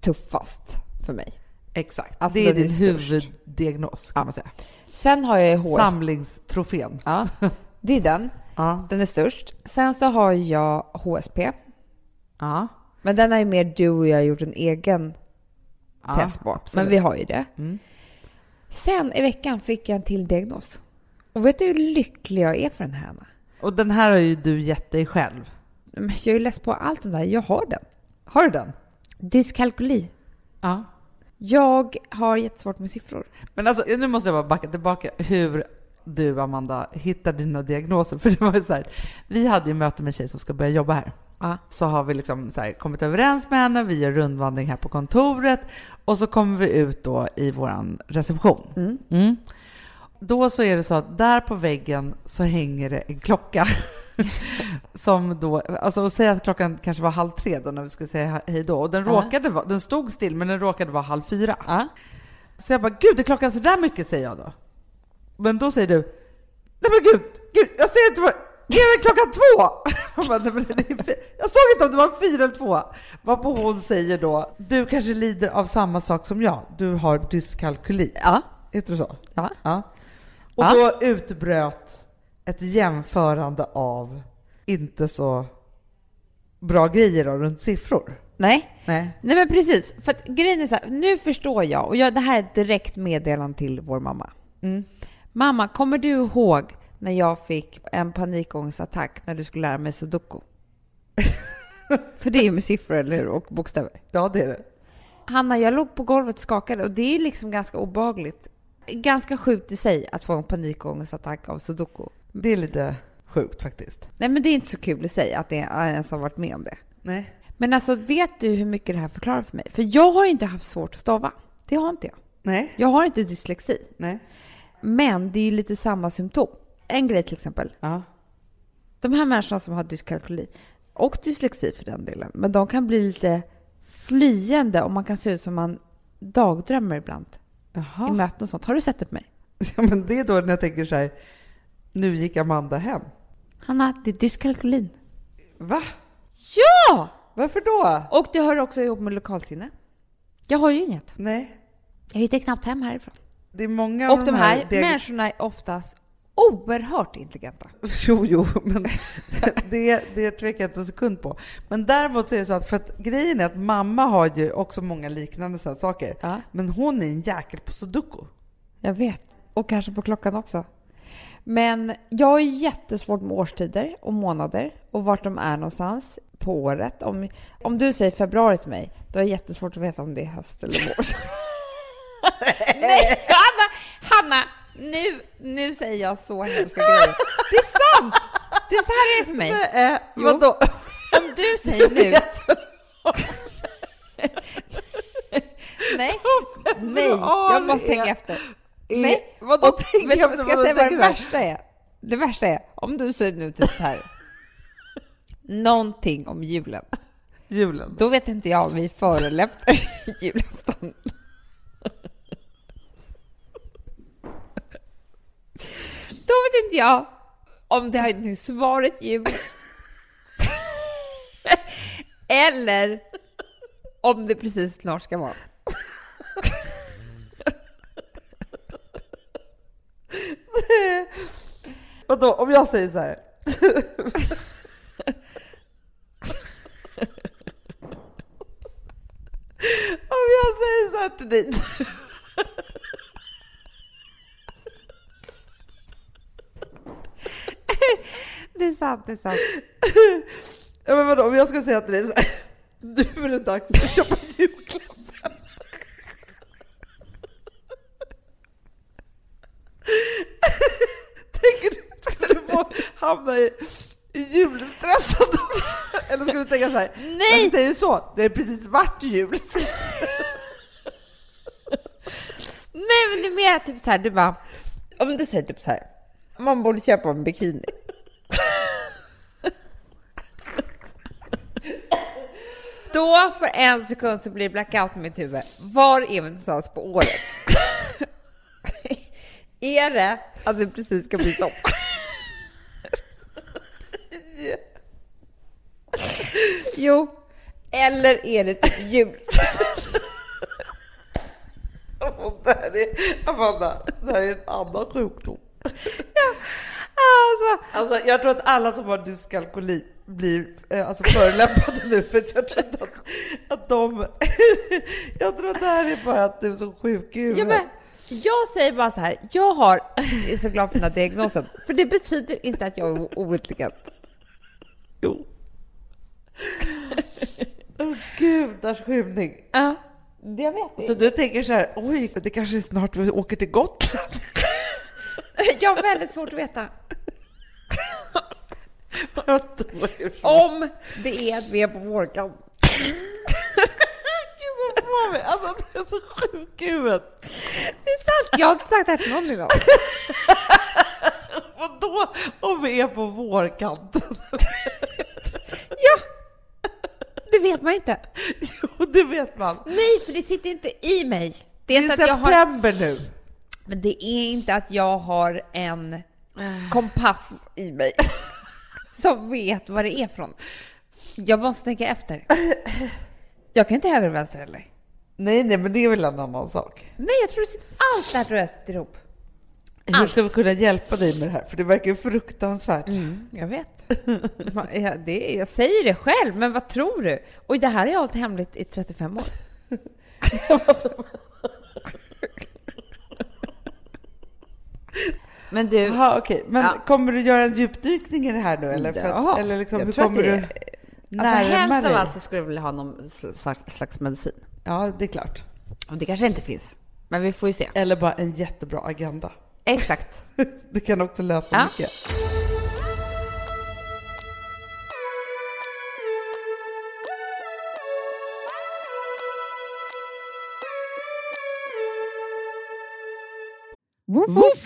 tuffast för mig. exakt. Alltså, det är din huvuddiagnos kan man säga. Sen har jag HS. Samlingstrofén. Ja, det är den. Ja. Den är störst. Sen så har jag HSP. Ja. Men den har ju mer du och jag gjort en egen Ja, test på. absolut. Men vi har ju det. Mm. Sen i veckan fick jag en till diagnos. Och vet du hur lycklig jag är för den här, Anna? Och den här har ju du gett dig själv. Men Jag är läst på allt om det här. Jag har den. Har du den? Dyskalkyli. Ja. Jag har jättesvårt med siffror. Men alltså, nu måste jag bara backa tillbaka hur du, Amanda, hittar dina diagnoser. För det var ju så här, vi hade ju möte med en tjej som ska börja jobba här. Ja. Så har vi liksom så här, kommit överens med henne, vi gör rundvandring här på kontoret och så kommer vi ut då i vår reception. Mm. Mm. Då så är det så att där på väggen så hänger det en klocka. som då, alltså och säga att klockan kanske var halv tre då när vi ska säga hej då. Och den råkade vara, den stod still men den råkade vara halv fyra. Ja. Så jag bara, gud är klockan så där mycket säger jag då. Men då säger du, nej men gud, gud jag ser inte vad, det är klockan två? Jag, bara, nej, det jag såg inte om det var fyra eller två. Varpå hon säger då, du kanske lider av samma sak som jag, du har dyskalkyli. Ja. Heter det så? Ja. Ja. Och Ja. då utbröt ett jämförande av inte så bra grejer då, runt siffror. Nej. Nej. Nej men precis, för att grejen är så här, nu förstår jag och jag, det här är ett direkt meddelande till vår mamma. Mm. Mamma, kommer du ihåg när jag fick en panikångestattack när du skulle lära mig sudoku? för det är ju med siffror, eller hur? Och bokstäver. Ja, det är det. Hanna, jag låg på golvet och skakade och det är liksom ganska obehagligt. Ganska sjukt i sig att få en panikångestattack av sudoku. Det är lite sjukt faktiskt. Nej men det är inte så kul i sig att jag ens har varit med om det. Nej. Men alltså vet du hur mycket det här förklarar för mig? För jag har inte haft svårt att stava. Det har inte jag. Nej. Jag har inte dyslexi. Nej. Men det är ju lite samma symptom. En grej till exempel. Ja. De här människorna som har dyskalkyli och dyslexi för den delen, men de kan bli lite flyende och man kan se ut som man dagdrömmer ibland i Jaha. möten och sånt. Har du sett det på mig? Ja, men det är då när jag tänker så här, nu gick Amanda hem. Hanna, det är dyskalkylin. Va? Ja! Varför då? Och det hör också ihop med lokalsinne. Jag har ju inget. Nej, Jag hittar knappt hem härifrån. Det är många Och de här deg- människorna är oftast oerhört intelligenta. Jo, jo, men det, det tvekar jag inte en sekund på. Men däremot så är det så att, för att grejen är att mamma har ju också många liknande sådana saker. Ja. Men hon är en jäkel på sudoku. Jag vet. Och kanske på klockan också. Men jag har jättesvårt med årstider och månader och vart de är någonstans på året. Om, om du säger februari till mig, då är jag jättesvårt att veta om det är höst eller vår. Nej, Hanna! Hanna! Nu, nu säger jag så hemska grejer. Det är sant! Det är så här är det för mig. Nej, Jo. vadå? Om du säger nu... Nej, nej, jag måste tänka efter. Nej, Vadå och, tänker jag ska jag säga vad det värsta är? Det värsta är, om du säger nu typ så här, någonting om julen, Julen. då vet inte jag om vi är före eller efter julafton. Vet inte jag om det har nyss varit jul eller om det precis snart ska vara. Vadå, om jag säger så här? om jag säger så här till dig. Det är sant, det är sant. Ja, men vadå, om jag ska säga till dig så här. Nu är det dags för att köpa julklappar. Tänker du, skulle du få hamna i, då? Eller skulle du tänka så här? Nej! Varför säger du så? Det är precis vart jul. Nej, men du menar typ så här, du bara, om du säger typ så här, man borde köpa en bikini. Då för en sekund så blir det blackout i mitt huvud. Var är vi någonstans på året? är det att det precis ska bli stopp? Jo, eller är det typ jul? Det här är, Amanda, det här är en annan sjukdom. Alltså, Alltså, jag tror att alla som har dyskalkyli blir eh, alltså, förolämpade nu för att jag tror inte att, att de... jag tror att det här är bara att du är så sjuk i Ja, huvudet. men jag säger bara så här, jag har, jag är så glad för den här diagnosen, för det betyder inte att jag är ointelligent. Jo. Åh gudars skymning. Ja, det jag vet. Så du tänker så här, oj, det kanske är snart vi åker till Gotland. Jag har väldigt svårt att veta om det är vi är på vårkant. Gud, så får vi. Alltså, du är så sjuk i huvudet. Det är sant, jag har inte sagt det här till någon idag. Vadå om vi är på vårkanten? Ja, det vet man inte. Jo, det vet man. Nej, för det sitter inte i mig. Det Det är, är så att jag har, september nu. Men det är inte att jag har en kompass i mig som vet vad det är från. Jag måste tänka efter. Jag kan inte höger och vänster heller. Nej, nej, men det är väl en annan sak. Nej, jag tror sitter, allt det här tror jag sitter ihop. Hur ska vi kunna hjälpa dig med det här? För det verkar ju fruktansvärt. Mm, jag vet. Va- ja, det, jag säger det själv, men vad tror du? Och det här har jag hållit hemligt i 35 år. men du, Jaha, okej. Men Ja. kommer du göra en djupdykning i det här nu? Eller, för Ja, att, eller liksom, hur kommer det du är- alltså helst av allt så skulle jag vilja ha någon slags, slags medicin. Ja, det är klart. Och det kanske inte finns, men vi får ju se. Eller bara en jättebra agenda. Exakt. Det kan också lösa Ja. mycket. Woof, woof.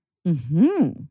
Mhm. Det Han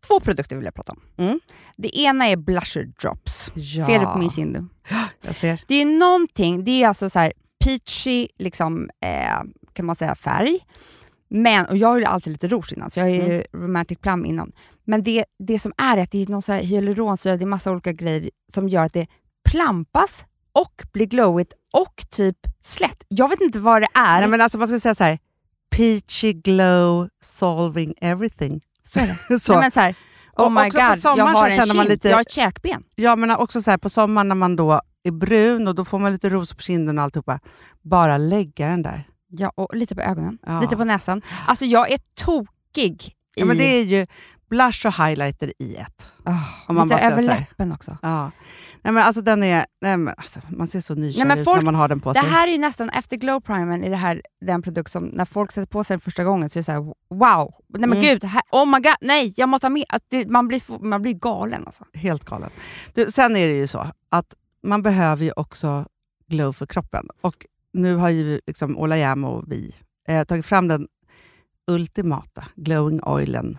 två produkter vill jag prata om. Mm. Det ena är blusher drops. Ja. Ser du på min kind? Jag ser. Det är någonting, det är alltså så här peachy, liksom, eh, kan man säga, färg. Men, och jag har ju alltid lite rouge innan, så jag har ju Mm. romantic plum innan. Men det, det som är att det är någon så här hyaluronsyra, det är massa olika grejer som gör att det plampas och blir glowigt och typ slätt. Jag vet inte vad det är. Nej, men alltså, man ska säga så här. Peachy glow solving everything. Så är det. Så. Nej, men så här, oh my god, jag har en man kind, lite- jag har ett käkben. Ja, men också så här, på sommaren när man då är brun och då får man lite ros på kinden och alltihopa. Bara lägga den där. Ja, och lite på ögonen, Ja. lite på näsan. Alltså jag är tokig i... Ja, men det är ju blush och highlighter i ett. Ah, om man lite över läppen också. Ja. Nej, men alltså, den är, nej, men alltså, man ser så nykär ut när man har den på Det sig. här är ju nästan, efter glow primern, är det här den produkt som när folk sätter på sig den första gången så är det så här: wow, nej men Mm. gud, här, oh my god, nej, jag måste ha mer. Att det, man, blir, man blir galen alltså. Helt galet. Du, sen är det ju så att man behöver ju också glow för kroppen. Och nu har ju liksom Ola Jäm och vi eh, tagit fram den ultimata glowing oilen.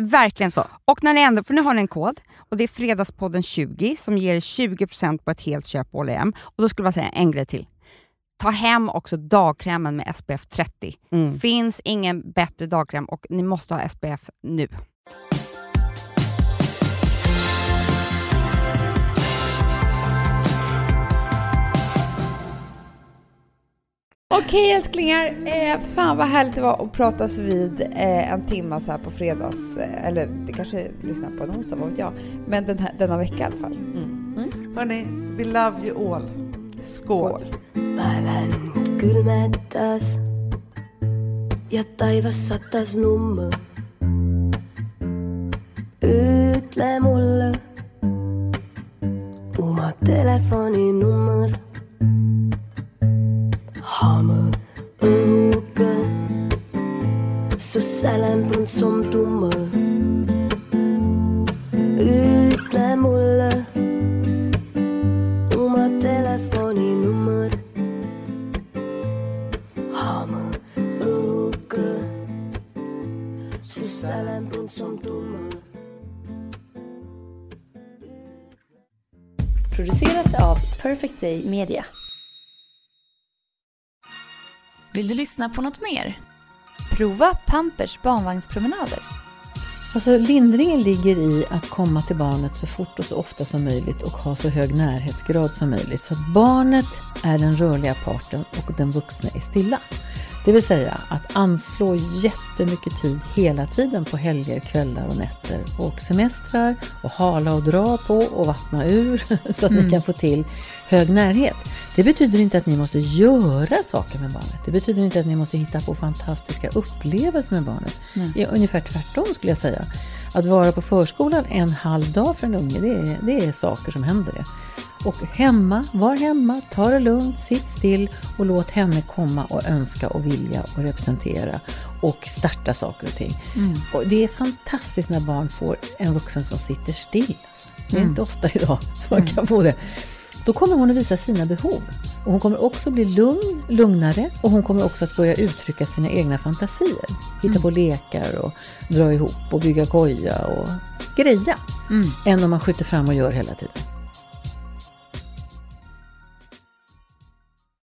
Verkligen Så. Och när ni ändå, för nu har ni en kod och det är Fredagspodden 20 som ger 20% på ett helt köp på H&M. Och då skulle jag säga en grej till. Ta hem också dagkrämen med SPF 30. Mm. Finns ingen bättre dagkräm och ni måste ha SPF nu. Okej älsklingar, eh, fan vad härligt det var att pratas vid eh, en timme så här på fredags, eh, eller det kanske lyssnar på en onsdag, vad vet jag. Men den här, denna vecka i alla fall. Hörni, we love you all. Skål. Päivän kylmettäs ja taivas satas nummu. Ütle mulle oma telefoninummer. Haame Så sällan sälembrun som dumme Ytle mulle oma telefoninummer. Haame Så sällan sälembrun som dumme Producerat av Perfect Day Media. Vill du lyssna på något mer? Prova Pampers barnvagnspromenader. Alltså lindringen ligger i att komma till barnet så fort och så ofta som möjligt och ha så hög närhetsgrad som möjligt. Så att barnet är den rörliga parten och den vuxna är stilla. Det vill säga att anslå jättemycket tid hela tiden på helger, kvällar och nätter och semestrar och hala och dra på och vattna ur så att ni kan få till hög närhet. Det betyder inte att ni måste göra saker med barnet. Det betyder inte att ni måste hitta på fantastiska upplevelser med barnet. Är ungefär tvärtom skulle jag säga. Att vara på förskolan en halv dag för en unge, det är, det är saker som händer det. Och hemma, var hemma, ta det lugnt, sitt still och låt henne komma och önska och vilja och representera och starta saker och ting. Och det är fantastiskt när barn får en vuxen som sitter still. Det är inte ofta idag som man kan få det. Då kommer hon att visa sina behov. Och hon kommer också bli lugn, lugnare och hon kommer också att börja uttrycka sina egna fantasier. Hitta på lekar och dra ihop och bygga koja och greja. Än om man skjuter fram och gör hela tiden.